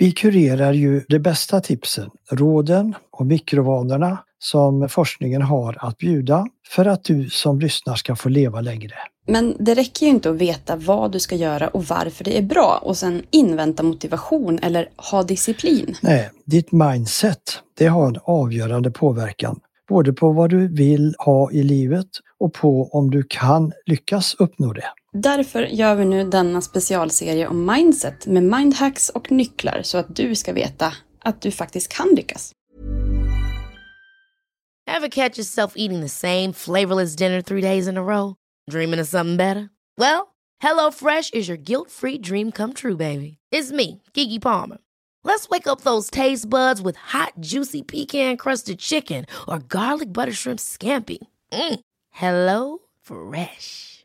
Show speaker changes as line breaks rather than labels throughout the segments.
Vi kurerar ju de bästa tipsen, råden och mikrovanorna som forskningen har att bjuda för att du som lyssnar ska få leva längre.
Men det räcker ju inte att veta vad du ska göra och varför det är bra och sen invänta motivation eller ha disciplin.
Nej, ditt mindset, det har en avgörande påverkan både på vad du vill ha i livet och på om du kan lyckas uppnå det.
Därför gör vi nu denna specialserie om mindset med mindhacks och nycklar så att du ska veta att du faktiskt kan lyckas.
Have catch yourself eating the same flavorless dinner three days in a row? Dreaming of something better? Well, hello fresh is your guilt free dream come true baby. It's me, Gigi Palmer. Let's wake up those taste buds with hot, juicy pecan crusted chicken or garlic butter shrimp scampi. Mm. Hello Fresh.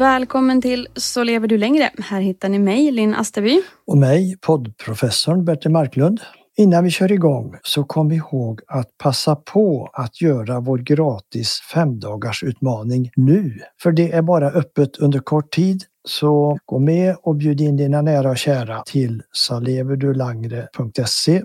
Välkommen till Så lever du längre. Här hittar ni mig, Linn Asterby.
Och mig, poddprofessorn Bertil Marklund. Innan vi kör igång så kom ihåg att passa på att göra vår gratis femdagarsutmaning nu. För det är bara öppet under kort tid. Så gå med och bjud in dina nära och kära till saleverdulangre.se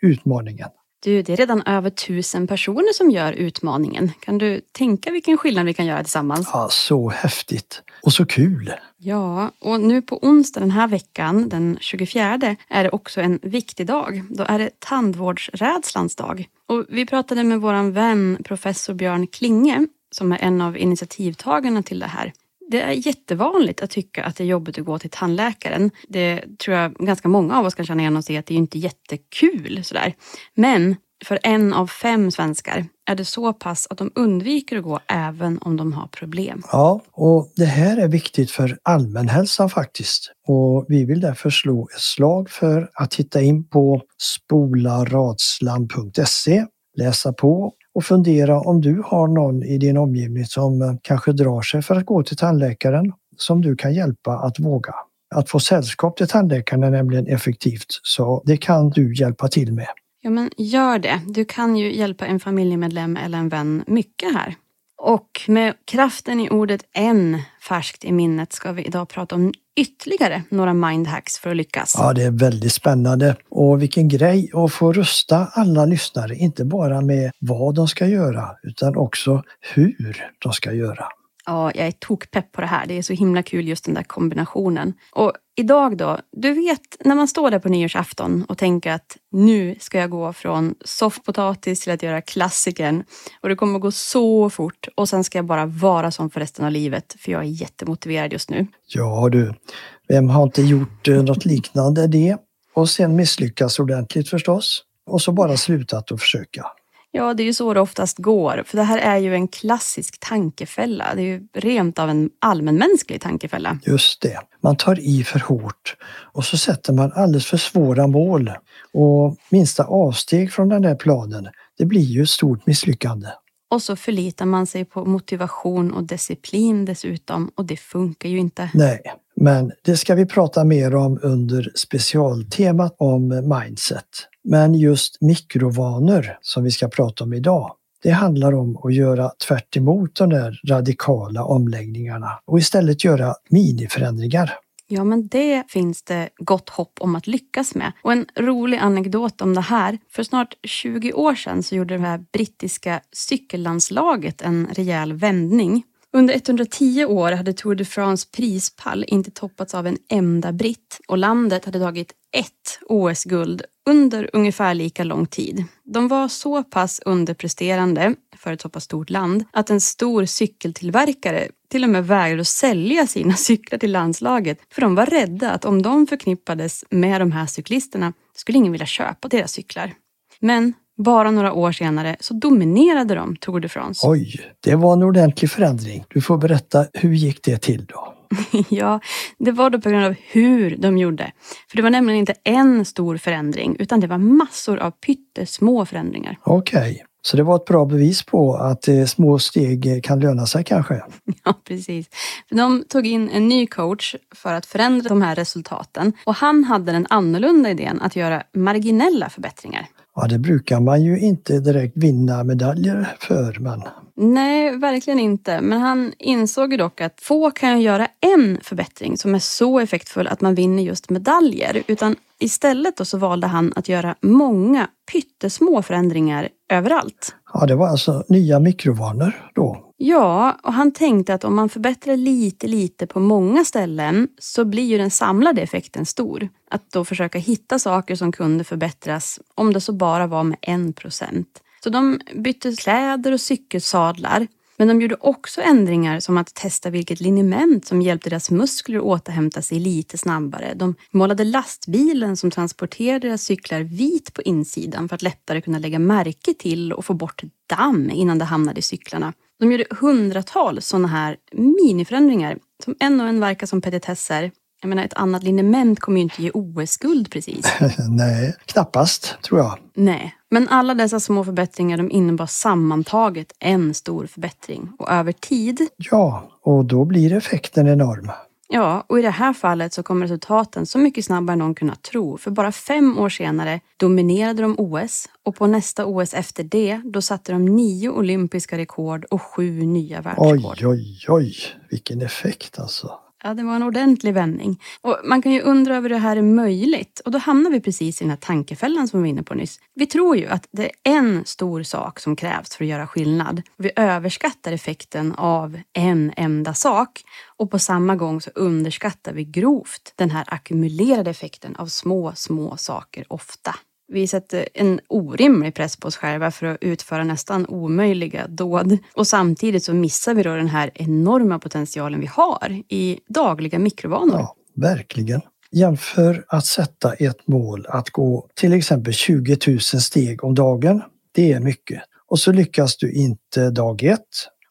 utmaningen.
Du, det är redan över tusen personer som gör utmaningen. Kan du tänka vilken skillnad vi kan göra tillsammans?
Ja, så häftigt och så kul!
Ja, och nu på onsdag den här veckan, den 24, är det också en viktig dag. Då är det tandvårdsrädslans dag. Och vi pratade med våran vän professor Björn Klinge som är en av initiativtagarna till det här. Det är jättevanligt att tycka att det är jobbigt att gå till tandläkaren. Det tror jag ganska många av oss kan känna igen och se att det är inte jättekul sådär. Men för en av fem svenskar är det så pass att de undviker att gå även om de har problem.
Ja, och det här är viktigt för allmänhälsan faktiskt. Och vi vill därför slå ett slag för att titta in på spolaradsland.se, läsa på och fundera om du har någon i din omgivning som eh, kanske drar sig för att gå till tandläkaren som du kan hjälpa att våga. Att få sällskap till tandläkaren är nämligen effektivt, så det kan du hjälpa till med.
Ja, men gör det. Du kan ju hjälpa en familjemedlem eller en vän mycket här. Och med kraften i ordet en färskt i minnet ska vi idag prata om ytterligare några mindhacks för att lyckas.
Ja, det är väldigt spännande. Och vilken grej att få rusta alla lyssnare, inte bara med vad de ska göra, utan också hur de ska göra.
Ja, jag är tokpepp på det här. Det är så himla kul just den där kombinationen. Och idag då, du vet när man står där på nyårsafton och tänker att nu ska jag gå från soffpotatis till att göra klassikern och det kommer gå så fort och sen ska jag bara vara som för resten av livet för jag är jättemotiverad just nu.
Ja du, vem har inte gjort eh, något liknande det? Och sen misslyckats ordentligt förstås. Och så bara slutat att försöka.
Ja, det är ju så det oftast går. För det här är ju en klassisk tankefälla. Det är ju rent av en allmänmänsklig tankefälla.
Just det. Man tar i för hårt och så sätter man alldeles för svåra mål. Och minsta avsteg från den där planen, det blir ju ett stort misslyckande.
Och så förlitar man sig på motivation och disciplin dessutom och det funkar ju inte.
Nej, men det ska vi prata mer om under specialtemat om mindset. Men just mikrovanor som vi ska prata om idag, det handlar om att göra tvärt de där radikala omläggningarna och istället göra miniförändringar.
Ja, men det finns det gott hopp om att lyckas med. Och en rolig anekdot om det här. För snart 20 år sedan så gjorde det här brittiska cykellandslaget en rejäl vändning. Under 110 år hade Tour de France prispall inte toppats av en enda britt och landet hade tagit ett OS-guld under ungefär lika lång tid. De var så pass underpresterande för ett så pass stort land att en stor cykeltillverkare till och med vägrade att sälja sina cyklar till landslaget för de var rädda att om de förknippades med de här cyklisterna skulle ingen vilja köpa deras cyklar. Men bara några år senare så dominerade de Tour de France.
Oj, det var en ordentlig förändring. Du får berätta, hur gick det till då?
ja, det var då på grund av hur de gjorde. För det var nämligen inte en stor förändring utan det var massor av pyttesmå förändringar.
Okej, okay. så det var ett bra bevis på att eh, små steg kan löna sig kanske?
Ja, precis. De tog in en ny coach för att förändra de här resultaten och han hade den annorlunda idén att göra marginella förbättringar.
Ja, det brukar man ju inte direkt vinna medaljer för, men...
Nej, verkligen inte. Men han insåg ju dock att få kan göra en förbättring som är så effektfull att man vinner just medaljer. Utan istället då så valde han att göra många pyttesmå förändringar överallt.
Ja, det var alltså nya mikrovanor då.
Ja, och han tänkte att om man förbättrar lite, lite på många ställen så blir ju den samlade effekten stor. Att då försöka hitta saker som kunde förbättras om det så bara var med en procent. Så de bytte kläder och cykelsadlar. Men de gjorde också ändringar som att testa vilket liniment som hjälpte deras muskler att återhämta sig lite snabbare. De målade lastbilen som transporterade deras cyklar vit på insidan för att lättare kunna lägga märke till och få bort damm innan det hamnade i cyklarna. De gjorde hundratals sådana här miniförändringar som en och en verkar som petitesser. Jag menar, ett annat liniment kommer ju inte ge OS-guld precis.
Nej, knappast tror jag.
Nej, men alla dessa små förbättringar de innebar sammantaget en stor förbättring och över tid.
Ja, och då blir effekten enorm.
Ja, och i det här fallet så kom resultaten så mycket snabbare än någon kunnat tro. För bara fem år senare dominerade de OS och på nästa OS efter det, då satte de nio olympiska rekord och sju nya världsrekord.
Oj, oj, oj, vilken effekt alltså.
Ja, det var en ordentlig vändning. Och man kan ju undra över det här är möjligt. Och då hamnar vi precis i den här tankefällan som vi var inne på nyss. Vi tror ju att det är en stor sak som krävs för att göra skillnad. Vi överskattar effekten av en enda sak. Och på samma gång så underskattar vi grovt den här ackumulerade effekten av små, små saker ofta. Vi sätter en orimlig press på oss själva för att utföra nästan omöjliga dåd. Och samtidigt så missar vi då den här enorma potentialen vi har i dagliga mikrovanor.
Ja, verkligen. Jämför att sätta ett mål att gå till exempel 20 000 steg om dagen. Det är mycket. Och så lyckas du inte dag ett.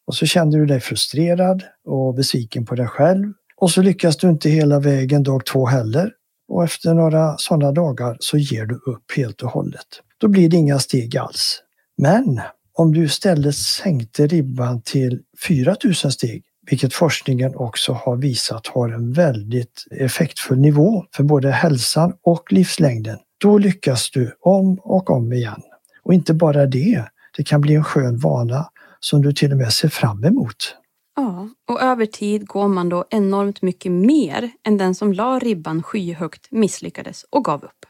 Och så känner du dig frustrerad och besviken på dig själv. Och så lyckas du inte hela vägen dag två heller. Och efter några sådana dagar så ger du upp helt och hållet. Då blir det inga steg alls. Men om du istället sänkte ribban till 4000 steg, vilket forskningen också har visat har en väldigt effektfull nivå för både hälsan och livslängden, då lyckas du om och om igen. Och inte bara det, det kan bli en skön vana som du till och med ser fram emot.
Ja, och över tid går man då enormt mycket mer än den som la ribban skyhögt, misslyckades och gav upp.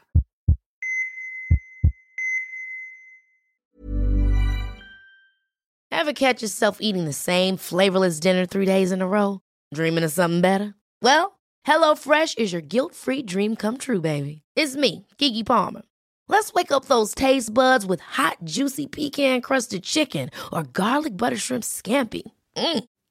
Have catch yourself eating the same flavorless dinner three days in a row? Dreaming of something better? Well, hello fresh is your guilt free dream come true baby. It's me, Gigi Palmer. Let's wake up those taste buds with hot juicy pecan crusted chicken or garlic butter shrimp scampi. Mm.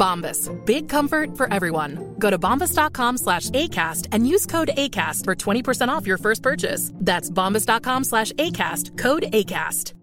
Bombas. Big comfort for everyone. Go to bombas.com slash ACAST and use code ACAST for 20% off your first purchase. That's bombas.com slash ACAST. Code ACAST.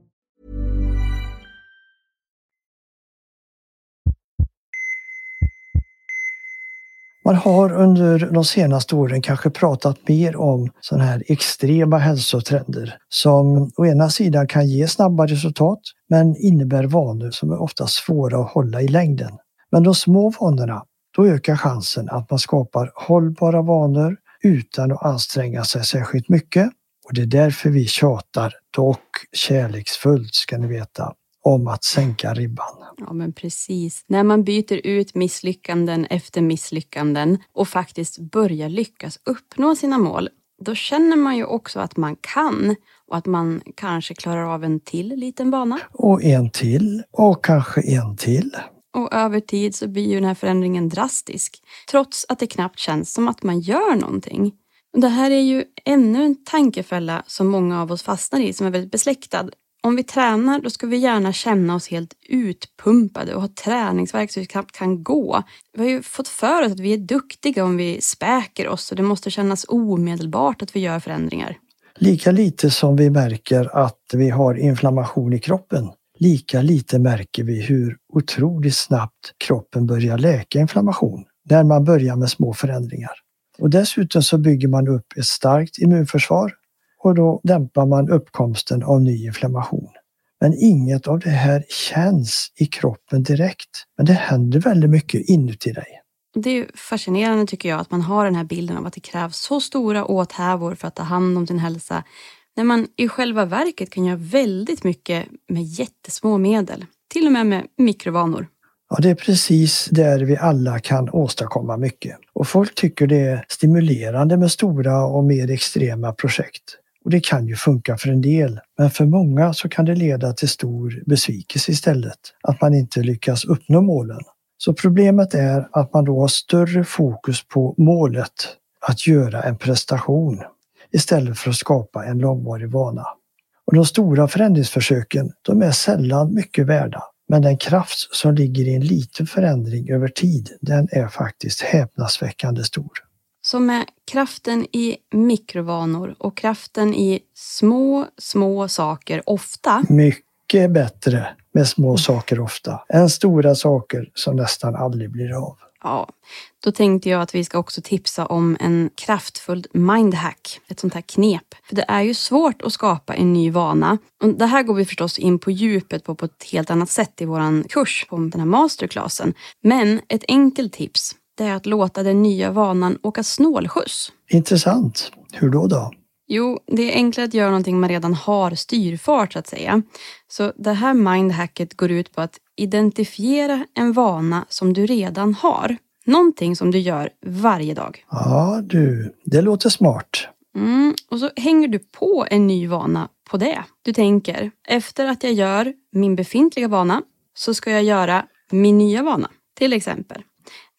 Man har under de senaste åren kanske pratat mer om sådana här extrema hälsotrender som å ena sidan kan ge snabba resultat men innebär vanor som är ofta svåra att hålla i längden. Men de små vanorna, då ökar chansen att man skapar hållbara vanor utan att anstränga sig särskilt mycket. Och det är därför vi tjatar, dock kärleksfullt ska ni veta, om att sänka ribban.
Ja, men precis. När man byter ut misslyckanden efter misslyckanden och faktiskt börjar lyckas uppnå sina mål, då känner man ju också att man kan och att man kanske klarar av en till liten bana.
Och en till och kanske en till.
Och över tid så blir ju den här förändringen drastisk, trots att det knappt känns som att man gör någonting. Det här är ju ännu en tankefälla som många av oss fastnar i, som är väldigt besläktad. Om vi tränar, då ska vi gärna känna oss helt utpumpade och ha träningsverk så vi knappt kan gå. Vi har ju fått för oss att vi är duktiga om vi späker oss och det måste kännas omedelbart att vi gör förändringar.
Lika lite som vi märker att vi har inflammation i kroppen, lika lite märker vi hur otroligt snabbt kroppen börjar läka inflammation när man börjar med små förändringar. Och dessutom så bygger man upp ett starkt immunförsvar och då dämpar man uppkomsten av ny inflammation. Men inget av det här känns i kroppen direkt. Men det händer väldigt mycket inuti dig.
Det är fascinerande tycker jag att man har den här bilden av att det krävs så stora åthävor för att ta hand om sin hälsa. När man i själva verket kan göra väldigt mycket med jättesmå medel. Till och med med mikrovanor.
Ja, det är precis där vi alla kan åstadkomma mycket. Och folk tycker det är stimulerande med stora och mer extrema projekt. Och det kan ju funka för en del, men för många så kan det leda till stor besvikelse istället, att man inte lyckas uppnå målen. Så problemet är att man då har större fokus på målet, att göra en prestation, istället för att skapa en långvarig vana. Och de stora förändringsförsöken, de är sällan mycket värda. Men den kraft som ligger i en liten förändring över tid, den är faktiskt häpnadsväckande stor.
Så med kraften i mikrovanor och kraften i små, små saker ofta.
Mycket bättre med små saker ofta än stora saker som nästan aldrig blir av.
Ja, då tänkte jag att vi ska också tipsa om en kraftfull mindhack, ett sånt här knep. För det är ju svårt att skapa en ny vana. Och det här går vi förstås in på djupet på, på ett helt annat sätt i vår kurs på den här masterclassen. Men ett enkelt tips, det är att låta den nya vanan åka snålskjuts.
Intressant. Hur då då?
Jo, det är enklare att göra någonting man redan har styrfart så att säga. Så det här mindhacket går ut på att identifiera en vana som du redan har. Någonting som du gör varje dag.
Ja du, det låter smart.
Mm, och så hänger du på en ny vana på det. Du tänker, efter att jag gör min befintliga vana så ska jag göra min nya vana. Till exempel,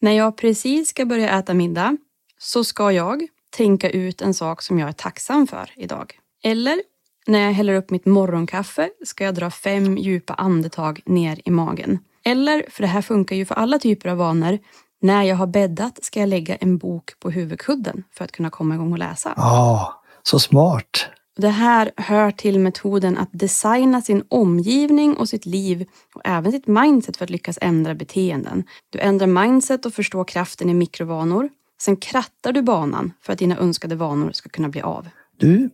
när jag precis ska börja äta middag så ska jag tänka ut en sak som jag är tacksam för idag. Eller när jag häller upp mitt morgonkaffe ska jag dra fem djupa andetag ner i magen. Eller, för det här funkar ju för alla typer av vanor, när jag har bäddat ska jag lägga en bok på huvudkudden för att kunna komma igång och läsa.
Ja, så smart.
Det här hör till metoden att designa sin omgivning och sitt liv och även sitt mindset för att lyckas ändra beteenden. Du ändrar mindset och förstår kraften i mikrovanor. Sen krattar du banan för att dina önskade vanor ska kunna bli av.
Du,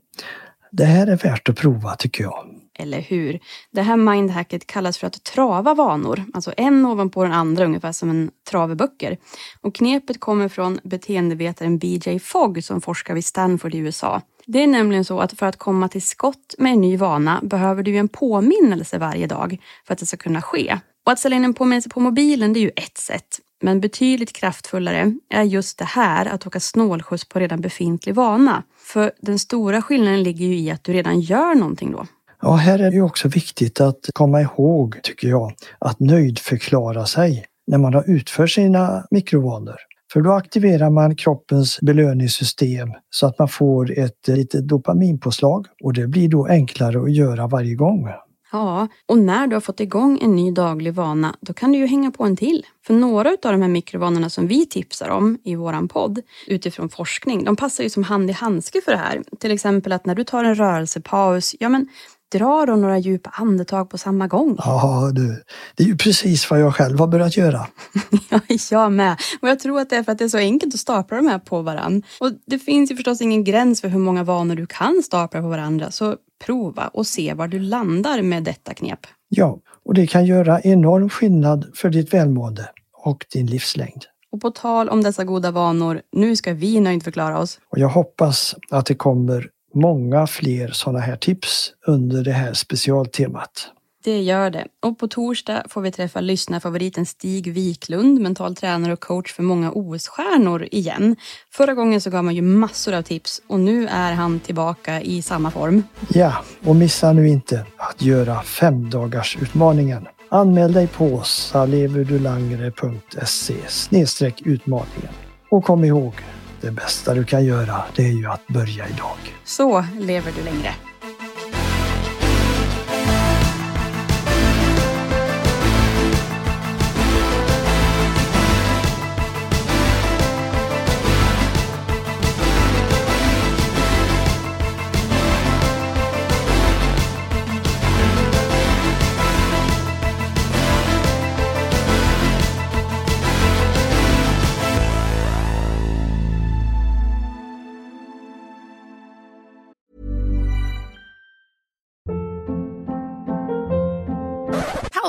det här är värt att prova tycker jag.
Eller hur? Det här mindhacket kallas för att trava vanor, alltså en ovanpå den andra, ungefär som en trave böcker. Och knepet kommer från beteendevetaren BJ Fogg som forskar vid Stanford i USA. Det är nämligen så att för att komma till skott med en ny vana behöver du en påminnelse varje dag för att det ska kunna ske. Och att ställa in en påminnelse på mobilen det är ju ett sätt. Men betydligt kraftfullare är just det här att åka snålskjuts på redan befintlig vana. För den stora skillnaden ligger ju i att du redan gör någonting då.
Ja, här är det ju också viktigt att komma ihåg, tycker jag, att nöjdförklara sig när man har utfört sina mikrovanor. För då aktiverar man kroppens belöningssystem så att man får ett litet dopaminpåslag och det blir då enklare att göra varje gång.
Ja, och när du har fått igång en ny daglig vana, då kan du ju hänga på en till. För några av de här mikrovanorna som vi tipsar om i våran podd utifrån forskning, de passar ju som hand i handske för det här. Till exempel att när du tar en rörelsepaus, ja men dra då några djupa andetag på samma gång.
Ja du, det är ju precis vad jag själv har börjat göra.
ja, jag med. Och jag tror att det är för att det är så enkelt att stapla de här på varandra. Och det finns ju förstås ingen gräns för hur många vanor du kan stapla på varandra. Så prova och se var du landar med detta knep.
Ja, och det kan göra enorm skillnad för ditt välmående och din livslängd.
Och på tal om dessa goda vanor, nu ska vi nöjdförklara oss.
Och jag hoppas att det kommer många fler sådana här tips under det här specialtemat.
Det gör det. Och på torsdag får vi träffa lyssnarfavoriten Stig Wiklund, mental tränare och coach för många OS-stjärnor igen. Förra gången så gav man ju massor av tips och nu är han tillbaka i samma form.
Ja, och missa nu inte att göra femdagarsutmaningen. Anmäl dig på saleverdulangre.se utmaningen. Och kom ihåg, det bästa du kan göra det är ju att börja idag.
Så lever du längre.